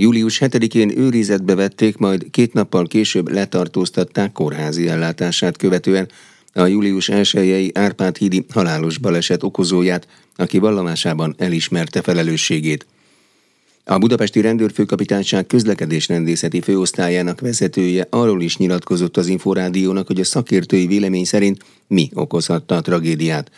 Július 7-én őrizetbe vették, majd két nappal később letartóztatták kórházi ellátását követően a július 1 Árpád hídi halálos baleset okozóját, aki vallomásában elismerte felelősségét. A budapesti rendőrfőkapitányság közlekedésrendészeti főosztályának vezetője arról is nyilatkozott az Inforádiónak, hogy a szakértői vélemény szerint mi okozhatta a tragédiát.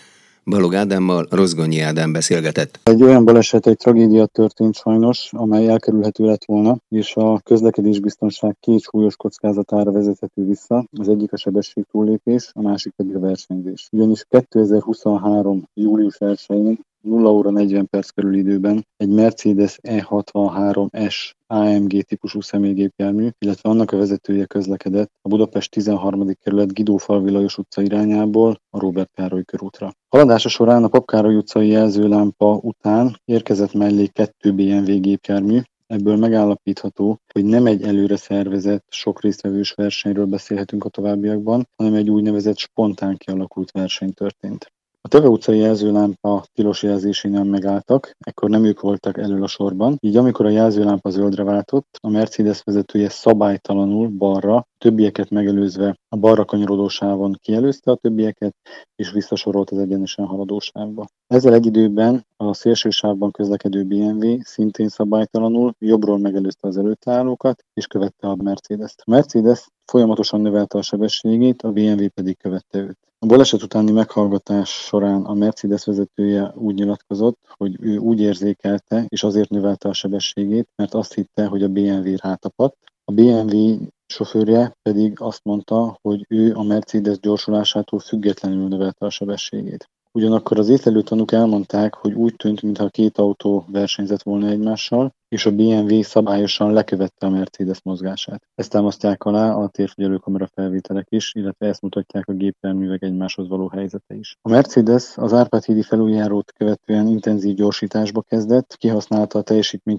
Balog Ádámmal Rozgonyi Ádám beszélgetett. Egy olyan baleset, egy tragédia történt sajnos, amely elkerülhető lett volna, és a közlekedésbiztonság két súlyos kockázatára vezethető vissza. Az egyik a sebesség túllépés, a másik pedig a versenyzés. Ugyanis 2023. július 1-én 0 óra 40 perc körül időben egy Mercedes E63S AMG típusú személygépjármű, illetve annak a vezetője közlekedett a Budapest 13. kerület Gidófalvi Lajos utca irányából a Robert Károly körútra. Haladása során a Papkároly utcai jelzőlámpa után érkezett mellé kettő BMW gépjármű, Ebből megállapítható, hogy nem egy előre szervezett, sok résztvevős versenyről beszélhetünk a továbbiakban, hanem egy úgynevezett spontán kialakult verseny történt. A Teve utcai jelzőlámpa tilos jelzésénél megálltak, ekkor nem ők voltak elől a sorban, így amikor a jelzőlámpa zöldre váltott, a Mercedes vezetője szabálytalanul balra, többieket megelőzve a balra kanyarodó sávon kielőzte a többieket, és visszasorolt az egyenesen haladó sávba. Ezzel egy időben a szélső sávban közlekedő BMW szintén szabálytalanul jobbról megelőzte az előtte állókat, és követte a Mercedes-t. A Mercedes folyamatosan növelte a sebességét, a BMW pedig követte őt. A baleset utáni meghallgatás során a Mercedes vezetője úgy nyilatkozott, hogy ő úgy érzékelte, és azért növelte a sebességét, mert azt hitte, hogy a BMW rátapadt. A BMW sofőrje pedig azt mondta, hogy ő a Mercedes gyorsulásától függetlenül növelte a sebességét. Ugyanakkor az észlelő tanúk elmondták, hogy úgy tűnt, mintha két autó versenyzett volna egymással, és a BMW szabályosan lekövette a Mercedes mozgását. Ezt támasztják alá a térfigyelőkamera felvételek is, illetve ezt mutatják a gépjárművek egymáshoz való helyzete is. A Mercedes az Árpád hídi felüljárót követően intenzív gyorsításba kezdett, kihasználta a teljesítmény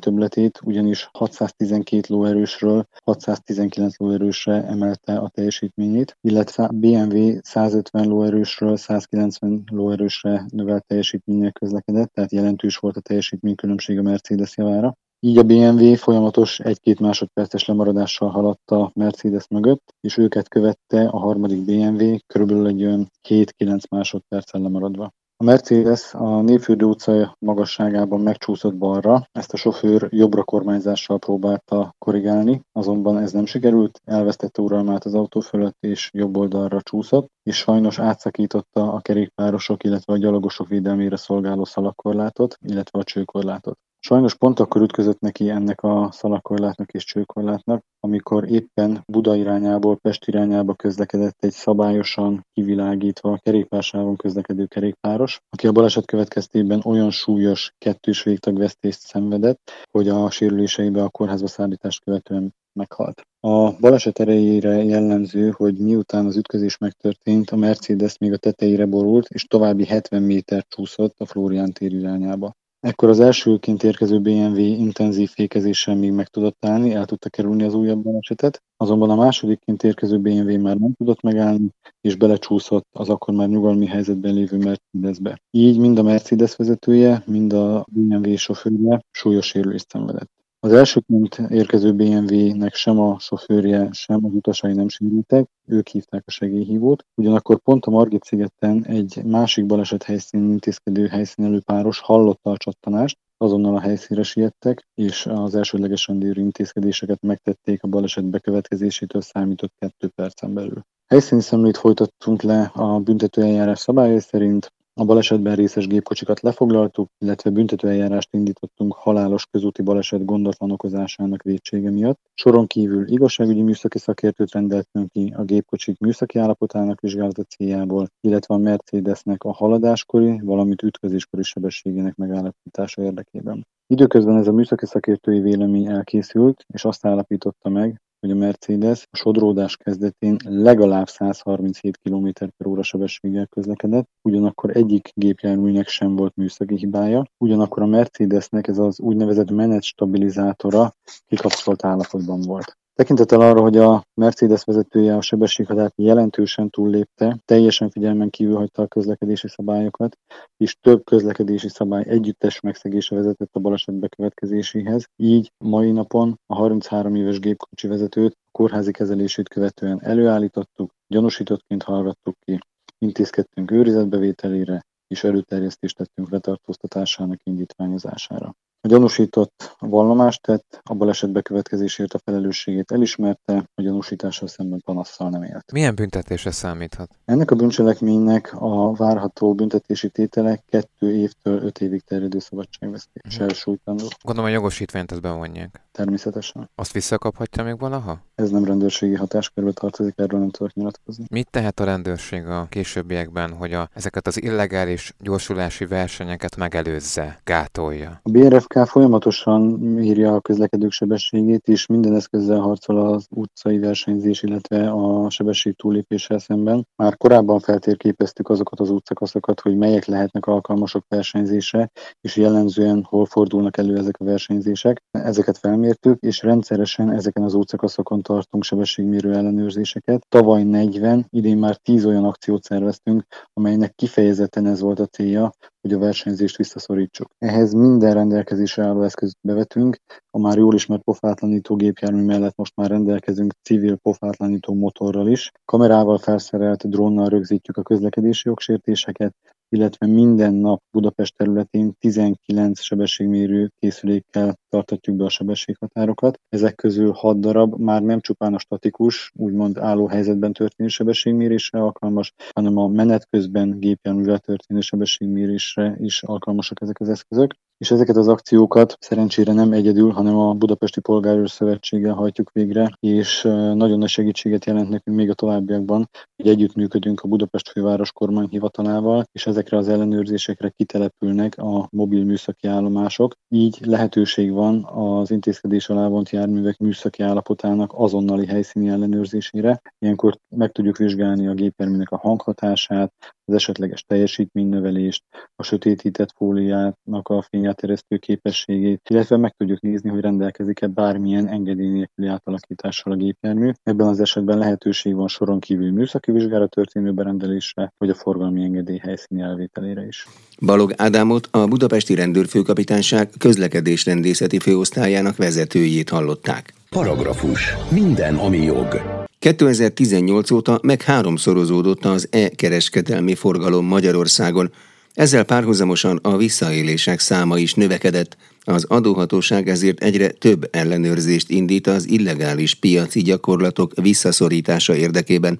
ugyanis 612 lóerősről 619 lóerősre emelte a teljesítményét, illetve a BMW 150 lóerősről 190 lóerősre növelt teljesítménye közlekedett, tehát jelentős volt a teljesítménykülönbség a Mercedes javára. Így a BMW folyamatos egy-két másodperces lemaradással haladt a Mercedes mögött, és őket követte a harmadik BMW körülbelül egy olyan 7-9 másodperccel lemaradva. A Mercedes a Névfürdő utca magasságában megcsúszott balra, ezt a sofőr jobbra kormányzással próbálta korrigálni, azonban ez nem sikerült, elvesztette uralmát az autó fölött és jobb oldalra csúszott, és sajnos átszakította a kerékpárosok, illetve a gyalogosok védelmére szolgáló szalakorlátot, illetve a csőkorlátot. Sajnos pont akkor ütközött neki ennek a szalakorlátnak és csőkorlátnak, amikor éppen Buda irányából Pest irányába közlekedett egy szabályosan kivilágítva kerékpársávon közlekedő kerékpáros, aki a baleset következtében olyan súlyos kettős végtagvesztést szenvedett, hogy a sérüléseibe a kórházba szállítást követően meghalt. A baleset erejére jellemző, hogy miután az ütközés megtörtént, a Mercedes még a tetejére borult, és további 70 méter csúszott a Florián tér irányába. Ekkor az elsőként érkező BMW intenzív fékezéssel még meg tudott állni, el tudta kerülni az újabb balesetet, azonban a másodikként érkező BMW már nem tudott megállni, és belecsúszott az akkor már nyugalmi helyzetben lévő Mercedesbe. Így mind a Mercedes vezetője, mind a BMW sofőrje súlyos sérülést szenvedett. Az elsőként érkező BMW-nek sem a sofőrje, sem az utasai nem sérültek, ők hívták a segélyhívót. Ugyanakkor pont a Margit szigeten egy másik baleset helyszínen intézkedő helyszínelő páros hallotta a csattanást, azonnal a helyszínre siettek, és az elsődleges rendőri intézkedéseket megtették a baleset bekövetkezésétől számított kettő percen belül. Helyszíni szemlét folytattunk le a büntetőeljárás szabályai szerint, a balesetben részes gépkocsikat lefoglaltuk, illetve büntetőeljárást indítottunk halálos közúti baleset gondatlan okozásának vétsége miatt. Soron kívül igazságügyi műszaki szakértőt rendeltünk ki a gépkocsik műszaki állapotának vizsgálata céljából, illetve a Mercedesnek a haladáskori, valamint ütközéskori sebességének megállapítása érdekében. Időközben ez a műszaki szakértői vélemény elkészült, és azt állapította meg, hogy a Mercedes a sodródás kezdetén legalább 137 km per óra sebességgel közlekedett, ugyanakkor egyik gépjárműnek sem volt műszaki hibája, ugyanakkor a Mercedesnek ez az úgynevezett menet stabilizátora kikapcsolt állapotban volt. Tekintettel arra, hogy a Mercedes vezetője a sebességhatárt jelentősen túllépte, teljesen figyelmen kívül hagyta a közlekedési szabályokat, és több közlekedési szabály együttes megszegése vezetett a baleset bekövetkezéséhez. Így mai napon a 33 éves gépkocsi vezetőt kórházi kezelését követően előállítottuk, gyanúsítottként hallgattuk ki, intézkedtünk őrizetbevételére, és előterjesztést tettünk letartóztatásának indítványozására. A gyanúsított vallomást tett, a baleset bekövetkezésért a felelősségét elismerte, a gyanúsítással szemben panasszal nem élt. Milyen büntetésre számíthat? Ennek a bűncselekménynek a várható büntetési tétele kettő évtől öt évig terjedő szabadságvesztéssel uh-huh. sújtandó. Gondolom a jogosítványt ezt bevonják. Természetesen. Azt visszakaphatja még valaha? Ez nem rendőrségi hatáskörbe tartozik, erről nem tudok nyilatkozni. Mit tehet a rendőrség a későbbiekben, hogy a, ezeket az illegális gyorsulási versenyeket megelőzze, gátolja? A BRFK folyamatosan írja a közlekedők sebességét, és minden eszközzel harcol az utcai versenyzés, illetve a sebesség túlépéssel szemben. Már korábban feltérképeztük azokat az utcakaszokat, hogy melyek lehetnek alkalmasok versenyzésre, és jellemzően hol fordulnak elő ezek a versenyzések. Ezeket felmértük, és rendszeresen ezeken az utcakaszokon tartunk sebességmérő ellenőrzéseket. Tavaly 40, idén már 10 olyan akciót szerveztünk, amelynek kifejezetten ez volt a célja, hogy a versenyzést visszaszorítsuk. Ehhez minden rendelkezésre álló eszközt bevetünk, a már jól ismert pofátlanító gépjármű mellett most már rendelkezünk civil pofátlanító motorral is. Kamerával felszerelt drónnal rögzítjük a közlekedési jogsértéseket, illetve minden nap Budapest területén 19 sebességmérő készülékkel tartatjuk be a sebességhatárokat. Ezek közül 6 darab már nem csupán a statikus, úgymond álló helyzetben történő sebességmérésre alkalmas, hanem a menet közben gépjárművel történő sebességmérésre is alkalmasak ezek az eszközök és ezeket az akciókat szerencsére nem egyedül, hanem a Budapesti Polgárőr Szövetséggel hajtjuk végre, és nagyon nagy segítséget jelent nekünk még a továbbiakban, hogy együttműködünk a Budapest Főváros Kormányhivatalával, és ezekre az ellenőrzésekre kitelepülnek a mobil műszaki állomások. Így lehetőség van az intézkedés alá vont járművek műszaki állapotának azonnali helyszíni ellenőrzésére. Ilyenkor meg tudjuk vizsgálni a gépjárműnek a hanghatását, az esetleges teljesítménynövelést, a sötétített fóliának a fényáteresztő képességét, illetve meg tudjuk nézni, hogy rendelkezik-e bármilyen engedély nélküli átalakítással a gépjármű. Ebben az esetben lehetőség van soron kívül műszaki vizsgára történő berendelésre, vagy a forgalmi engedély helyszíni elvételére is. Balog Ádámot a Budapesti Rendőrfőkapitányság közlekedésrendészeti főosztályának vezetőjét hallották. Paragrafus. Minden, ami jog. 2018 óta meg háromszorozódott az e-kereskedelmi forgalom Magyarországon, ezzel párhuzamosan a visszaélések száma is növekedett, az adóhatóság ezért egyre több ellenőrzést indít az illegális piaci gyakorlatok visszaszorítása érdekében,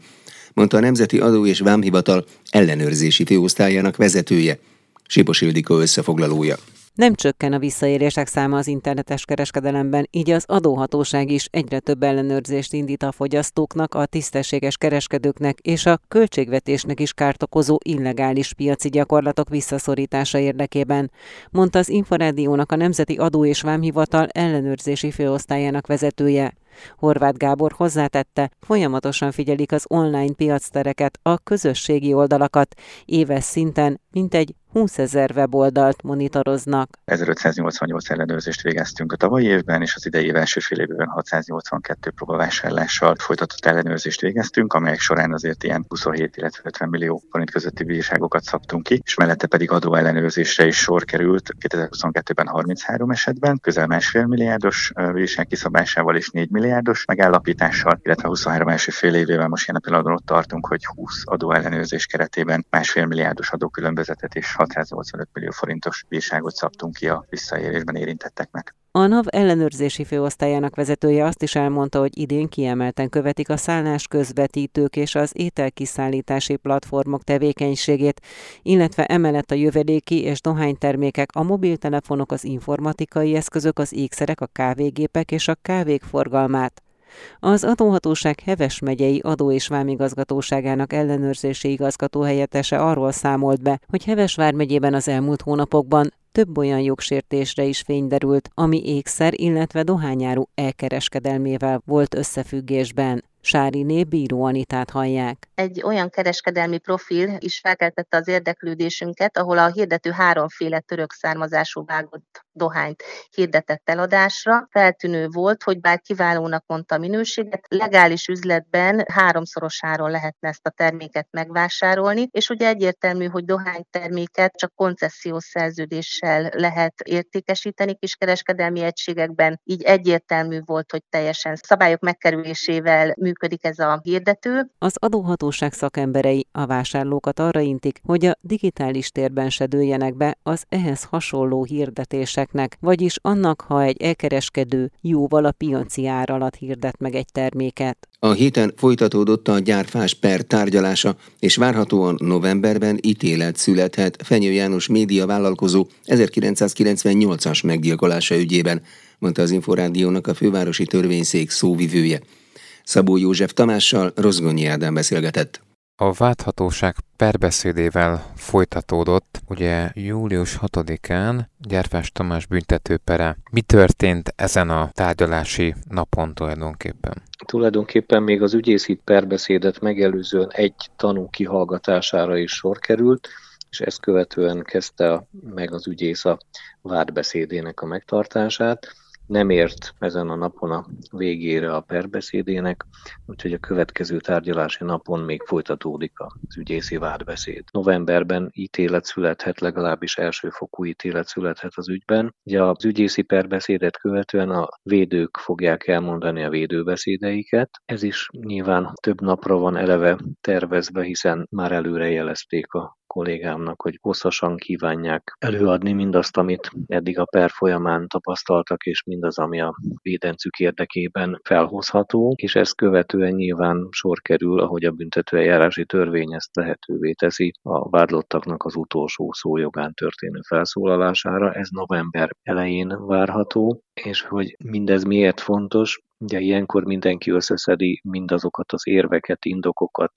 mondta a Nemzeti Adó és Vámhivatal ellenőrzési főosztályának vezetője, Sipos Ildikó összefoglalója. Nem csökken a visszaérések száma az internetes kereskedelemben, így az adóhatóság is egyre több ellenőrzést indít a fogyasztóknak, a tisztességes kereskedőknek és a költségvetésnek is kárt okozó illegális piaci gyakorlatok visszaszorítása érdekében, mondta az Inforádiónak a Nemzeti Adó és Vámhivatal ellenőrzési főosztályának vezetője. Horváth Gábor hozzátette, folyamatosan figyelik az online piactereket, a közösségi oldalakat, éves szinten mintegy 20 ezer weboldalt monitoroznak. 1588 ellenőrzést végeztünk a tavalyi évben, és az idei év első fél évben 682 próbavásárlással folytatott ellenőrzést végeztünk, amelyek során azért ilyen 27, illetve 50 millió forint közötti bírságokat szabtunk ki, és mellette pedig adóellenőrzésre is sor került 2022-ben 33 esetben, közel másfél milliárdos bírság kiszabásával és 4 milliárdos megállapítással, illetve 23 első fél évével most jelen pillanatban ott tartunk, hogy 20 adóellenőrzés keretében másfél milliárdos adókülönbözetet és 685 millió forintos bírságot szabtunk ki a visszaélésben érintetteknek. A NAV ellenőrzési főosztályának vezetője azt is elmondta, hogy idén kiemelten követik a szállás közvetítők és az ételkiszállítási platformok tevékenységét, illetve emellett a jövedéki és dohánytermékek, a mobiltelefonok, az informatikai eszközök, az ékszerek, a kávégépek és a kávék forgalmát. Az adóhatóság Heves megyei adó- és vámigazgatóságának ellenőrzési igazgató helyettese arról számolt be, hogy Heves vármegyében az elmúlt hónapokban több olyan jogsértésre is fényderült, ami ékszer, illetve dohányáru elkereskedelmével volt összefüggésben. Sáriné Bíró Anitát hallják. Egy olyan kereskedelmi profil is felkeltette az érdeklődésünket, ahol a hirdető háromféle török származású vágott dohányt hirdetett eladásra. Feltűnő volt, hogy bár kiválónak mondta a minőséget, legális üzletben háromszorosáron lehetne ezt a terméket megvásárolni, és ugye egyértelmű, hogy dohányterméket csak koncesziós szerződéssel lehet értékesíteni kiskereskedelmi egységekben, így egyértelmű volt, hogy teljesen szabályok megkerülésével működik ez a hirdető. Az adóhatóság szakemberei a vásárlókat arra intik, hogy a digitális térben se dőljenek be az ehhez hasonló hirdetéseknek, vagyis annak, ha egy elkereskedő jóval a piaci ár alatt hirdet meg egy terméket. A héten folytatódott a gyárfás per tárgyalása, és várhatóan novemberben ítélet születhet Fenyő János média vállalkozó 1998-as meggyilkolása ügyében, mondta az Inforádiónak a fővárosi törvényszék szóvivője. Szabó József Tamással Rozgonyi Ádám beszélgetett. A válthatóság perbeszédével folytatódott, ugye július 6-án Gyerfás Tamás büntetőpere. Mi történt ezen a tárgyalási napon tulajdonképpen? Tulajdonképpen még az ügyészi perbeszédet megelőzően egy tanú kihallgatására is sor került, és ezt követően kezdte meg az ügyész a vádbeszédének a megtartását nem ért ezen a napon a végére a perbeszédének, úgyhogy a következő tárgyalási napon még folytatódik az ügyészi vádbeszéd. Novemberben ítélet születhet, legalábbis elsőfokú ítélet születhet az ügyben. Ugye az ügyészi perbeszédet követően a védők fogják elmondani a védőbeszédeiket. Ez is nyilván több napra van eleve tervezve, hiszen már előre jelezték a kollégámnak, hogy hosszasan kívánják előadni mindazt, amit eddig a per folyamán tapasztaltak, és mindaz, ami a védencük érdekében felhozható, és ezt követően nyilván sor kerül, ahogy a büntetőeljárási törvény ezt lehetővé teszi, a vádlottaknak az utolsó szójogán történő felszólalására. Ez november elején várható, és hogy mindez miért fontos, Ugye ilyenkor mindenki összeszedi mindazokat az érveket, indokokat,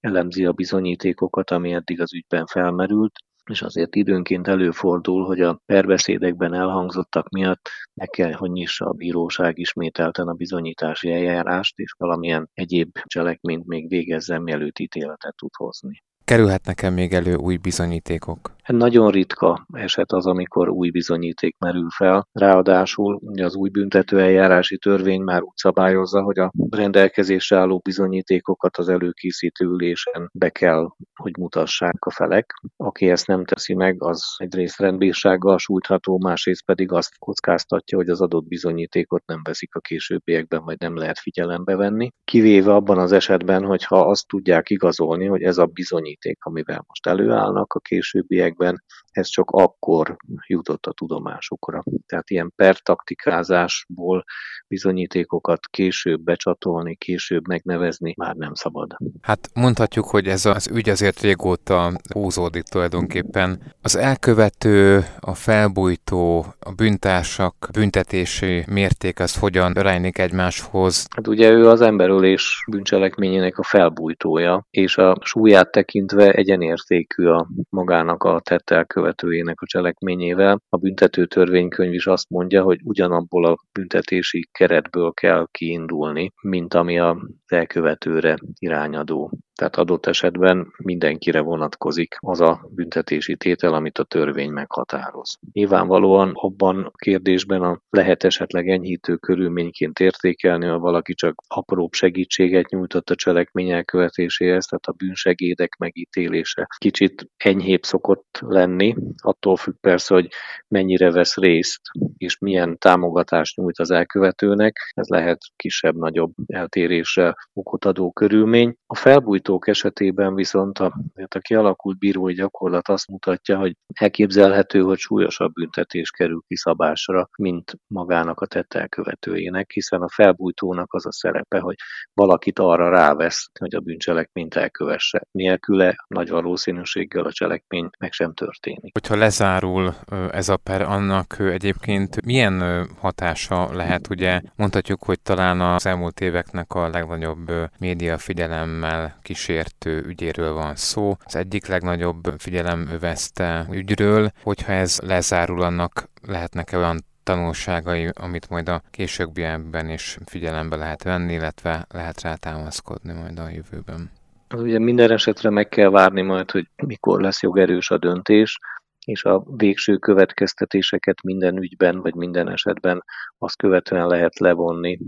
elemzi a bizonyítékokat, ami eddig az ügyben felmerült, és azért időnként előfordul, hogy a perbeszédekben elhangzottak miatt meg kell, hogy nyissa a bíróság ismételten a bizonyítási eljárást, és valamilyen egyéb cselekményt még végezzen, mielőtt ítéletet tud hozni. Kerülhetnek-e még elő új bizonyítékok? Nagyon ritka eset az, amikor új bizonyíték merül fel. Ráadásul ugye az új büntető eljárási törvény már úgy szabályozza, hogy a rendelkezésre álló bizonyítékokat az előkészítő ülésen be kell, hogy mutassák a felek. Aki ezt nem teszi meg, az egyrészt rendbírsággal sújtható, másrészt pedig azt kockáztatja, hogy az adott bizonyítékot nem veszik a későbbiekben, vagy nem lehet figyelembe venni. Kivéve abban az esetben, hogyha azt tudják igazolni, hogy ez a bizonyíték, amivel most előállnak a későbbiek ezekben ez csak akkor jutott a tudomásukra. Tehát ilyen pertaktikázásból bizonyítékokat később becsatolni, később megnevezni már nem szabad. Hát mondhatjuk, hogy ez az ügy azért régóta húzódik tulajdonképpen. Az elkövető, a felbújtó, a büntársak büntetési mérték az hogyan rejlik egymáshoz? Hát ugye ő az emberölés bűncselekményének a felbújtója, és a súlyát tekintve egyenértékű a magának a tett elkövetőjének a cselekményével. A büntető törvénykönyv is azt mondja, hogy ugyanabból a büntetési keretből kell kiindulni, mint ami az elkövetőre irányadó. Tehát adott esetben mindenkire vonatkozik az a büntetési tétel, amit a törvény meghatároz. Nyilvánvalóan abban a kérdésben a lehet esetleg enyhítő körülményként értékelni, ha valaki csak apróbb segítséget nyújtott a cselekmény elkövetéséhez, tehát a bűnsegédek megítélése kicsit enyhébb szokott lenni, attól függ persze, hogy mennyire vesz részt, és milyen támogatást nyújt az elkövetőnek, ez lehet kisebb-nagyobb eltérésre okot adó körülmény. A felbújt felbújtók esetében viszont a, a kialakult bírói gyakorlat azt mutatja, hogy elképzelhető, hogy súlyosabb büntetés kerül kiszabásra, mint magának a tett elkövetőjének, hiszen a felbújtónak az a szerepe, hogy valakit arra rávesz, hogy a bűncselekményt elkövesse. Nélküle nagy valószínűséggel a cselekmény meg sem történik. Hogyha lezárul ez a per, annak egyébként milyen hatása lehet, ugye mondhatjuk, hogy talán az elmúlt éveknek a legnagyobb média figyelemmel kis kísértő ügyéről van szó. Az egyik legnagyobb figyelem övezte ügyről, hogyha ez lezárul, annak lehetnek -e olyan tanulságai, amit majd a későbbiekben is figyelembe lehet venni, illetve lehet rá támaszkodni majd a jövőben? Az ugye minden esetre meg kell várni majd, hogy mikor lesz jogerős a döntés, és a végső következtetéseket minden ügyben vagy minden esetben azt követően lehet levonni,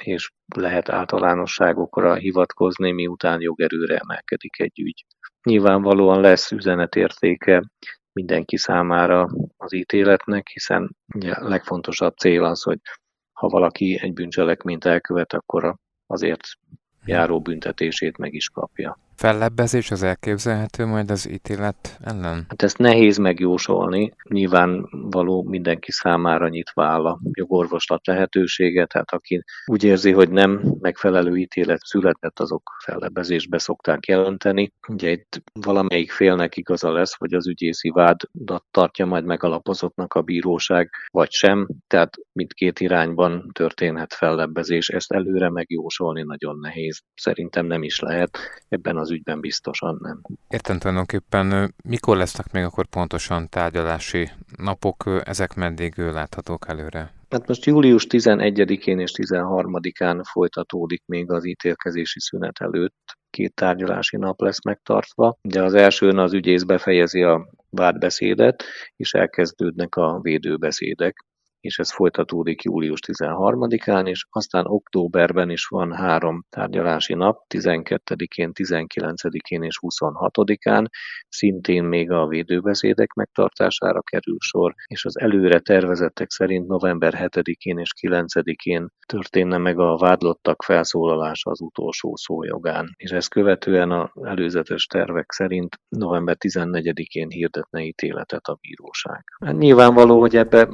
és lehet általánosságokra hivatkozni, miután jogerőre emelkedik egy ügy. Nyilvánvalóan lesz üzenetértéke mindenki számára az ítéletnek, hiszen a legfontosabb cél az, hogy ha valaki egy bűncselekményt elkövet, akkor azért járó büntetését meg is kapja. Fellebbezés az elképzelhető majd az ítélet ellen? Hát ezt nehéz megjósolni. Nyilván való mindenki számára nyitva áll a jogorvoslat lehetősége, tehát aki úgy érzi, hogy nem megfelelő ítélet született, azok fellebbezésbe szokták jelenteni. Ugye itt valamelyik félnek igaza lesz, hogy az ügyészi vádat tartja majd megalapozottnak a bíróság, vagy sem. Tehát mindkét irányban történhet fellebbezés. Ezt előre megjósolni nagyon nehéz. Szerintem nem is lehet. Ebben az ügyben biztosan nem. Értem tulajdonképpen, mikor lesznek még akkor pontosan tárgyalási napok, ezek meddig láthatók előre? Hát most július 11-én és 13-án folytatódik még az ítélkezési szünet előtt. Két tárgyalási nap lesz megtartva. Ugye az elsőn az ügyész befejezi a vádbeszédet, és elkezdődnek a védőbeszédek és ez folytatódik július 13-án, és aztán októberben is van három tárgyalási nap, 12-én, 19-én és 26-án, szintén még a védőbeszédek megtartására kerül sor, és az előre tervezettek szerint november 7-én és 9-én történne meg a vádlottak felszólalása az utolsó szójogán, és ezt követően az előzetes tervek szerint november 14-én hirdetne ítéletet a bíróság. Hát nyilvánvaló, hogy ebbe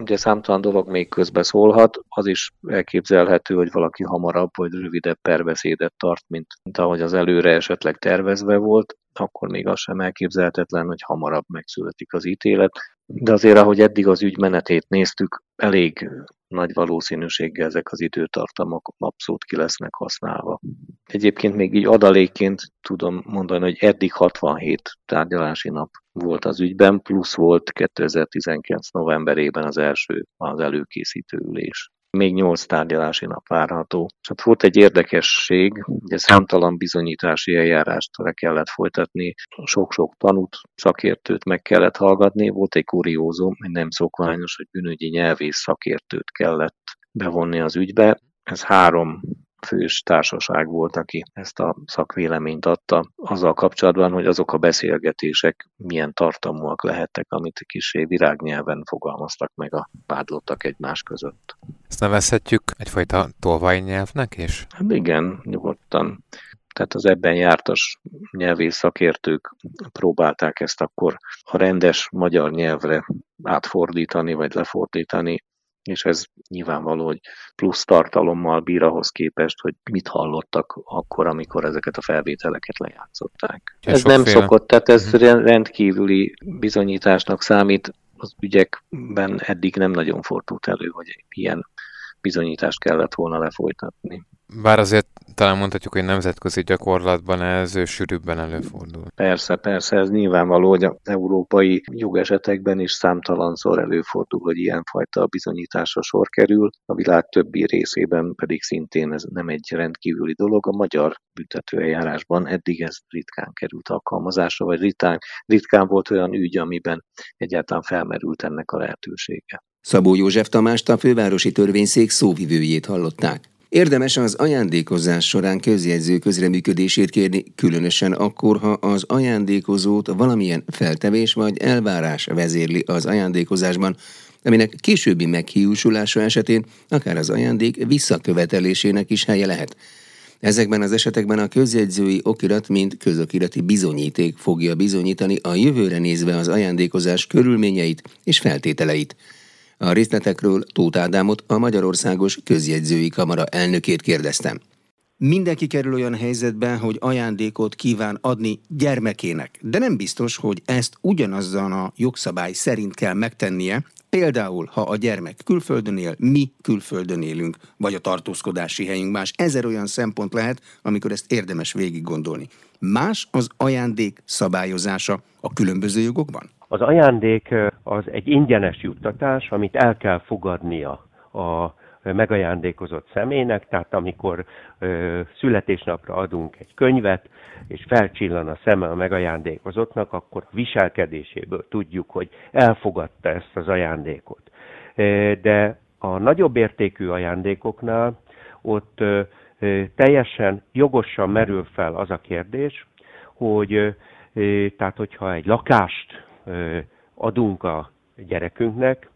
ugye számtalan dolog még közbe szólhat, az is elképzelhető, hogy valaki hamarabb vagy rövidebb perbeszédet tart, mint, mint ahogy az előre esetleg tervezve volt, akkor még az sem elképzelhetetlen, hogy hamarabb megszületik az ítélet. De azért, ahogy eddig az ügy menetét néztük, elég nagy valószínűséggel ezek az időtartamok abszolút ki lesznek használva. Egyébként még így adalékként tudom mondani, hogy eddig 67 tárgyalási nap volt az ügyben, plusz volt 2019 novemberében az első az előkészítő ülés még nyolc tárgyalási nap várható. És ott volt egy érdekesség, hogy számtalan bizonyítási eljárást le kellett folytatni, sok-sok tanút, szakértőt meg kellett hallgatni, volt egy kuriózum, egy nem szokványos, hogy bűnügyi nyelvész szakértőt kellett bevonni az ügybe. Ez három fős társaság volt, aki ezt a szakvéleményt adta, azzal kapcsolatban, hogy azok a beszélgetések milyen tartalmúak lehettek, amit kisé virágnyelven fogalmaztak meg a vádlottak egymás között. Ezt nevezhetjük egyfajta tolvaj nyelvnek is? Hát igen, nyugodtan. Tehát az ebben jártas nyelvész szakértők próbálták ezt akkor a rendes magyar nyelvre átfordítani, vagy lefordítani, és ez nyilvánvaló, hogy plusz tartalommal bír ahhoz képest, hogy mit hallottak akkor, amikor ezeket a felvételeket lejátszották. Ja, ez nem féle. szokott, tehát ez uh-huh. rendkívüli bizonyításnak számít, az ügyekben eddig nem nagyon fordult elő, hogy ilyen bizonyítást kellett volna lefolytatni. Bár azért talán mondhatjuk, hogy nemzetközi gyakorlatban ez sűrűbben előfordul. Persze, persze, ez nyilvánvaló, hogy az európai jogesetekben is számtalanszor előfordul, hogy ilyenfajta bizonyításra sor kerül, a világ többi részében pedig szintén ez nem egy rendkívüli dolog. A magyar büntetőeljárásban eddig ez ritkán került alkalmazásra, vagy ritkán, ritkán volt olyan ügy, amiben egyáltalán felmerült ennek a lehetősége. Szabó József Tamást a fővárosi törvényszék szóvivőjét hallották. Érdemes az ajándékozás során közjegyző közreműködését kérni, különösen akkor, ha az ajándékozót valamilyen feltevés vagy elvárás vezérli az ajándékozásban, aminek későbbi meghiúsulása esetén akár az ajándék visszakövetelésének is helye lehet. Ezekben az esetekben a közjegyzői okirat, mint közokirati bizonyíték fogja bizonyítani a jövőre nézve az ajándékozás körülményeit és feltételeit. A részletekről Tóth Ádámot, a Magyarországos Közjegyzői Kamara elnökét kérdeztem. Mindenki kerül olyan helyzetbe, hogy ajándékot kíván adni gyermekének, de nem biztos, hogy ezt ugyanazzal a jogszabály szerint kell megtennie, Például, ha a gyermek külföldön él, mi külföldön élünk, vagy a tartózkodási helyünk más. Ezer olyan szempont lehet, amikor ezt érdemes végig gondolni. Más az ajándék szabályozása a különböző jogokban? Az ajándék az egy ingyenes juttatás, amit el kell fogadnia a megajándékozott személynek, tehát amikor ö, születésnapra adunk egy könyvet, és felcsillan a szeme a megajándékozottnak, akkor a viselkedéséből tudjuk, hogy elfogadta ezt az ajándékot. De a nagyobb értékű ajándékoknál ott ö, ö, teljesen jogosan merül fel az a kérdés, hogy tehát hogyha egy lakást adunk a gyerekünknek,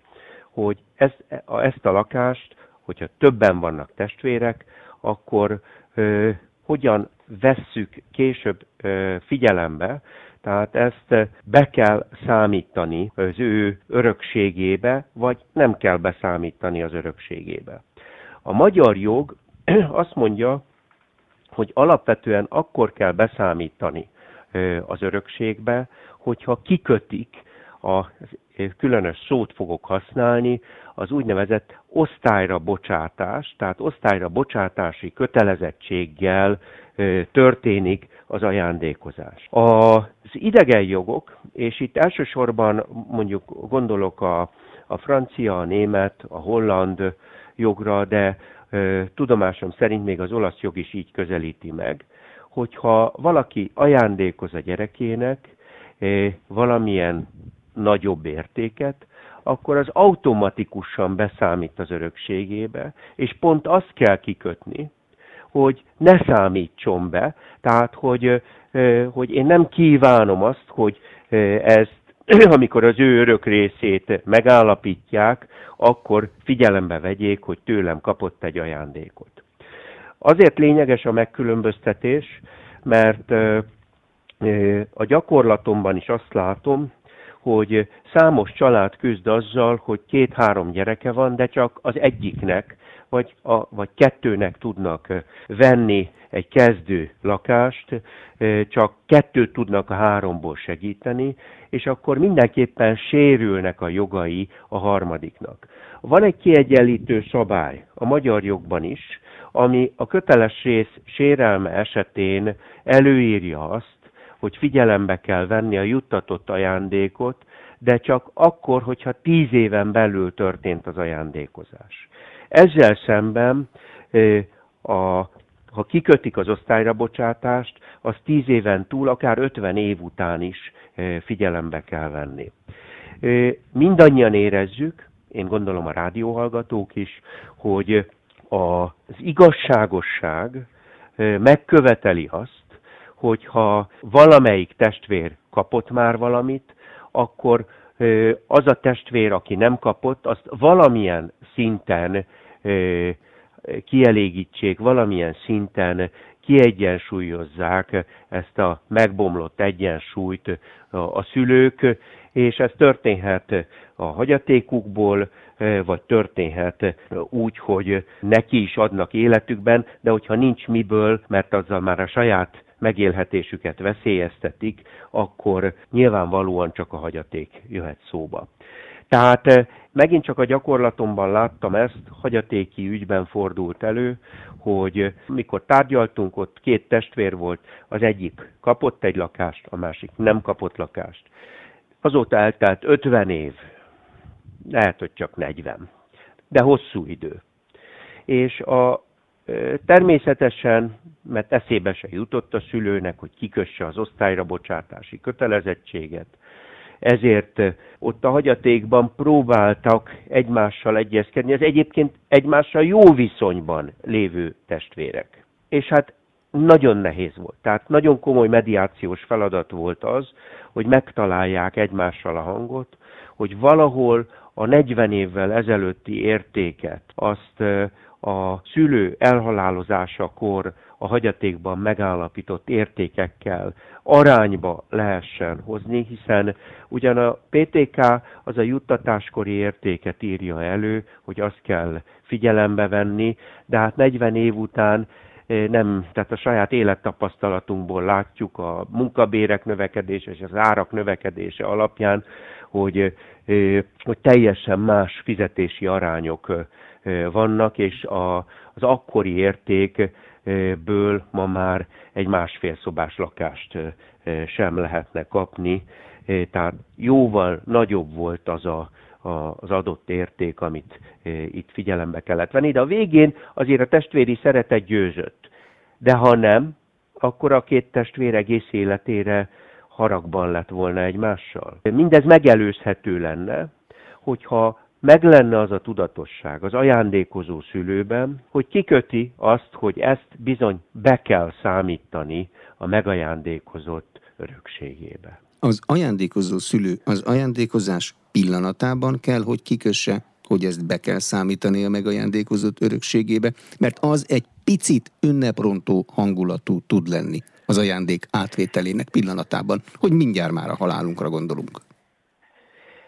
hogy ezt, ezt a lakást hogyha többen vannak testvérek, akkor ö, hogyan vesszük később ö, figyelembe, tehát ezt be kell számítani az ő örökségébe, vagy nem kell beszámítani az örökségébe. A magyar jog azt mondja, hogy alapvetően akkor kell beszámítani az örökségbe, hogyha kikötik a különös szót fogok használni, az úgynevezett osztályra bocsátás, tehát osztályra bocsátási kötelezettséggel történik az ajándékozás. Az idegen jogok, és itt elsősorban mondjuk gondolok a, a francia, a német, a holland jogra, de tudomásom szerint még az olasz jog is így közelíti meg, hogyha valaki ajándékoz a gyerekének valamilyen nagyobb értéket, akkor az automatikusan beszámít az örökségébe, és pont azt kell kikötni, hogy ne számítson be, tehát hogy, hogy én nem kívánom azt, hogy ezt, amikor az ő örök részét megállapítják, akkor figyelembe vegyék, hogy tőlem kapott egy ajándékot. Azért lényeges a megkülönböztetés, mert a gyakorlatomban is azt látom, hogy számos család küzd azzal, hogy két-három gyereke van, de csak az egyiknek vagy, a, vagy kettőnek tudnak venni egy kezdő lakást, csak kettőt tudnak a háromból segíteni, és akkor mindenképpen sérülnek a jogai a harmadiknak. Van egy kiegyenlítő szabály a magyar jogban is, ami a köteles rész sérelme esetén előírja azt, hogy figyelembe kell venni a juttatott ajándékot, de csak akkor, hogyha tíz éven belül történt az ajándékozás. Ezzel szemben, a, ha kikötik az osztályra bocsátást, az tíz éven túl, akár 50 év után is figyelembe kell venni. Mindannyian érezzük, én gondolom a rádióhallgatók is, hogy az igazságosság megköveteli azt, hogyha valamelyik testvér kapott már valamit, akkor az a testvér, aki nem kapott, azt valamilyen szinten kielégítsék, valamilyen szinten kiegyensúlyozzák ezt a megbomlott egyensúlyt a szülők, és ez történhet a hagyatékukból, vagy történhet úgy, hogy neki is adnak életükben, de hogyha nincs miből, mert azzal már a saját megélhetésüket veszélyeztetik, akkor nyilvánvalóan csak a hagyaték jöhet szóba. Tehát eh, megint csak a gyakorlatomban láttam ezt, hagyatéki ügyben fordult elő, hogy mikor tárgyaltunk, ott két testvér volt, az egyik kapott egy lakást, a másik nem kapott lakást. Azóta eltelt 50 év, lehet, hogy csak 40, de hosszú idő. És a Természetesen, mert eszébe se jutott a szülőnek, hogy kikösse az osztályra bocsátási kötelezettséget, ezért ott a hagyatékban próbáltak egymással egyezkedni, az egyébként egymással jó viszonyban lévő testvérek. És hát nagyon nehéz volt. Tehát nagyon komoly mediációs feladat volt az, hogy megtalálják egymással a hangot, hogy valahol a 40 évvel ezelőtti értéket azt a szülő elhalálozásakor a hagyatékban megállapított értékekkel arányba lehessen hozni, hiszen ugyan a PTK az a juttatáskori értéket írja elő, hogy azt kell figyelembe venni, de hát 40 év után nem, tehát a saját élettapasztalatunkból látjuk a munkabérek növekedése és az árak növekedése alapján, hogy, hogy teljesen más fizetési arányok vannak, és a, az akkori értékből ma már egy másfél szobás lakást sem lehetne kapni, tehát jóval nagyobb volt az a, az adott érték, amit itt figyelembe kellett venni, de a végén azért a testvéri szeretet győzött. De ha nem, akkor a két testvér egész életére haragban lett volna egymással. Mindez megelőzhető lenne, hogyha meg lenne az a tudatosság az ajándékozó szülőben, hogy kiköti azt, hogy ezt bizony be kell számítani a megajándékozott örökségébe. Az ajándékozó szülő az ajándékozás pillanatában kell, hogy kikösse, hogy ezt be kell számítani a megajándékozott örökségébe, mert az egy picit ünneprontó hangulatú tud lenni az ajándék átvételének pillanatában, hogy mindjárt már a halálunkra gondolunk.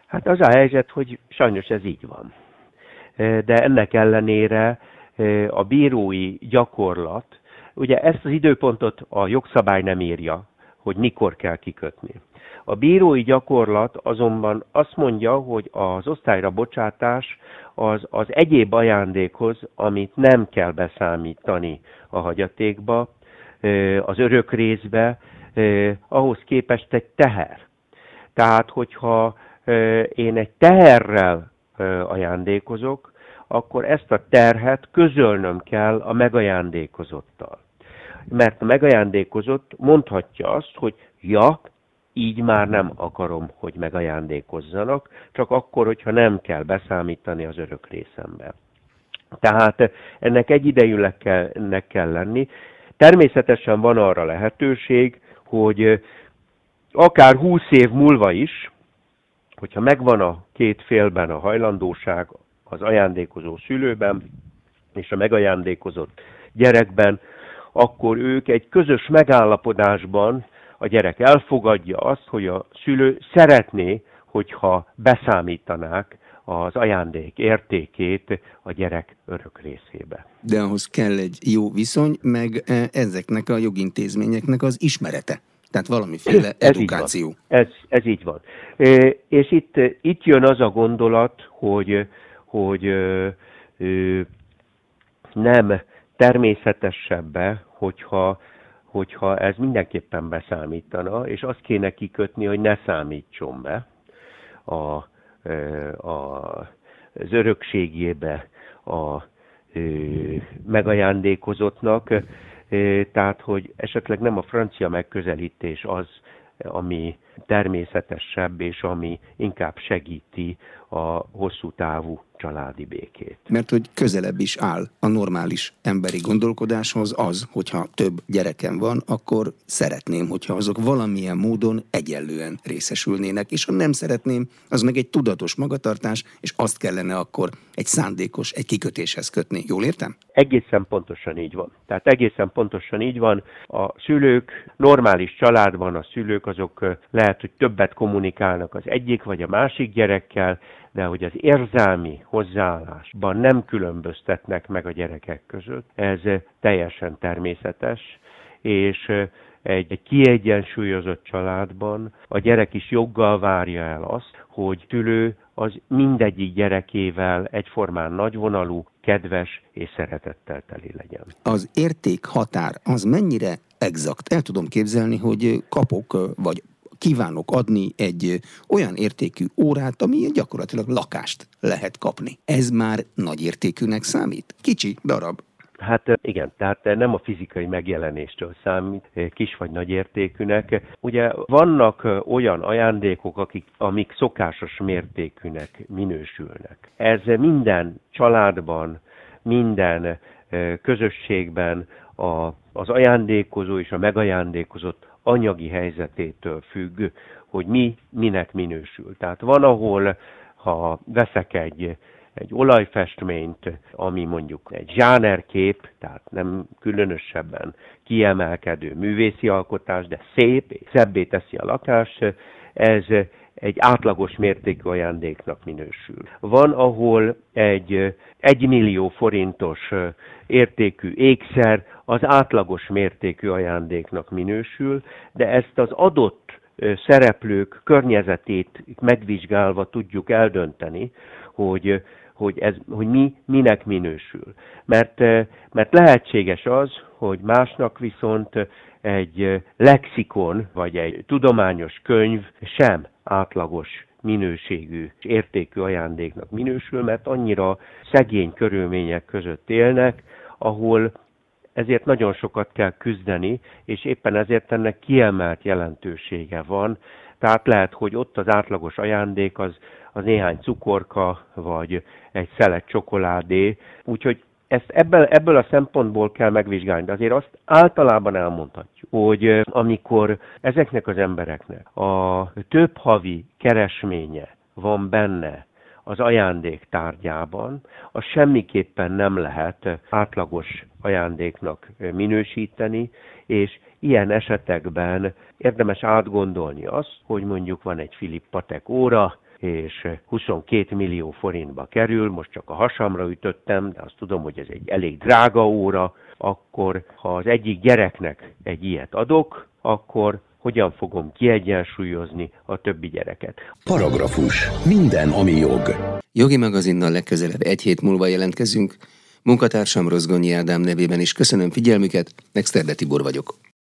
Hát az a helyzet, hogy sajnos ez így van. De ennek ellenére a bírói gyakorlat, ugye ezt az időpontot a jogszabály nem írja, hogy mikor kell kikötni. A bírói gyakorlat azonban azt mondja, hogy az osztályra bocsátás az, az egyéb ajándékhoz, amit nem kell beszámítani a hagyatékba, az örök részbe, ahhoz képest egy teher. Tehát, hogyha én egy teherrel ajándékozok, akkor ezt a terhet közölnöm kell a megajándékozottal. Mert megajándékozott mondhatja azt, hogy ja, így már nem akarom, hogy megajándékozzanak, csak akkor, hogyha nem kell beszámítani az örök részembe. Tehát ennek egyidejűleg kell, ennek kell lenni. Természetesen van arra lehetőség, hogy akár 20 év múlva is, hogyha megvan a két félben a hajlandóság, az ajándékozó szülőben és a megajándékozott gyerekben, akkor ők egy közös megállapodásban a gyerek elfogadja azt, hogy a szülő szeretné, hogyha beszámítanák az ajándék értékét a gyerek örök részébe. De ahhoz kell egy jó viszony, meg e, ezeknek a jogintézményeknek az ismerete. Tehát valamiféle ez edukáció. Így ez, ez így van. E, és itt, itt jön az a gondolat, hogy, hogy nem természetesebbe, hogyha hogyha ez mindenképpen beszámítana, és azt kéne kikötni, hogy ne számítson be a, a, az örökségébe a megajándékozottnak, tehát hogy esetleg nem a francia megközelítés az, ami természetesebb, és ami inkább segíti a hosszú távú családi békét. Mert hogy közelebb is áll a normális emberi gondolkodáshoz az, hogyha több gyerekem van, akkor szeretném, hogyha azok valamilyen módon egyenlően részesülnének, és ha nem szeretném, az meg egy tudatos magatartás, és azt kellene akkor egy szándékos, egy kikötéshez kötni. Jól értem? Egészen pontosan így van. Tehát egészen pontosan így van. A szülők, normális családban a szülők azok lehet, hogy többet kommunikálnak az egyik vagy a másik gyerekkel, de hogy az érzelmi hozzáállásban nem különböztetnek meg a gyerekek között, ez teljesen természetes, és egy, egy kiegyensúlyozott családban a gyerek is joggal várja el azt, hogy tülő az mindegyik gyerekével egyformán nagyvonalú, kedves és szeretettel teli legyen. Az érték határ az mennyire exakt? El tudom képzelni, hogy kapok, vagy kívánok adni egy olyan értékű órát, ami gyakorlatilag lakást lehet kapni. Ez már nagy értékűnek számít? Kicsi darab. Hát igen, tehát nem a fizikai megjelenéstől számít kis vagy nagy értékűnek. Ugye vannak olyan ajándékok, akik, amik szokásos mértékűnek minősülnek. Ez minden családban, minden közösségben a, az ajándékozó és a megajándékozott anyagi helyzetétől függ, hogy mi minek minősül. Tehát van, ahol ha veszek egy, egy olajfestményt, ami mondjuk egy zsánerkép, tehát nem különösebben kiemelkedő művészi alkotás, de szép szebbé teszi a lakást, ez egy átlagos mértékű ajándéknak minősül. Van, ahol egy egy millió forintos értékű ékszer az átlagos mértékű ajándéknak minősül, de ezt az adott szereplők környezetét megvizsgálva tudjuk eldönteni, hogy hogy, ez, hogy mi minek minősül. Mert, mert lehetséges az, hogy másnak viszont egy lexikon vagy egy tudományos könyv sem átlagos minőségű, értékű ajándéknak minősül, mert annyira szegény körülmények között élnek, ahol ezért nagyon sokat kell küzdeni, és éppen ezért ennek kiemelt jelentősége van. Tehát lehet, hogy ott az átlagos ajándék az, az néhány cukorka, vagy egy szelet csokoládé, úgyhogy ezt ebből, ebből a szempontból kell megvizsgálni, de azért azt általában elmondhatjuk, hogy amikor ezeknek az embereknek a több havi keresménye van benne az ajándék tárgyában, az semmiképpen nem lehet átlagos ajándéknak minősíteni, és ilyen esetekben érdemes átgondolni azt, hogy mondjuk van egy Filip Patek óra, és 22 millió forintba kerül, most csak a hasamra ütöttem, de azt tudom, hogy ez egy elég drága óra, akkor ha az egyik gyereknek egy ilyet adok, akkor hogyan fogom kiegyensúlyozni a többi gyereket. Paragrafus. Minden, ami jog. Jogi magazinnal legközelebb egy hét múlva jelentkezünk. Munkatársam Rozgonyi Ádám nevében is köszönöm figyelmüket, Nexterde Tibor vagyok.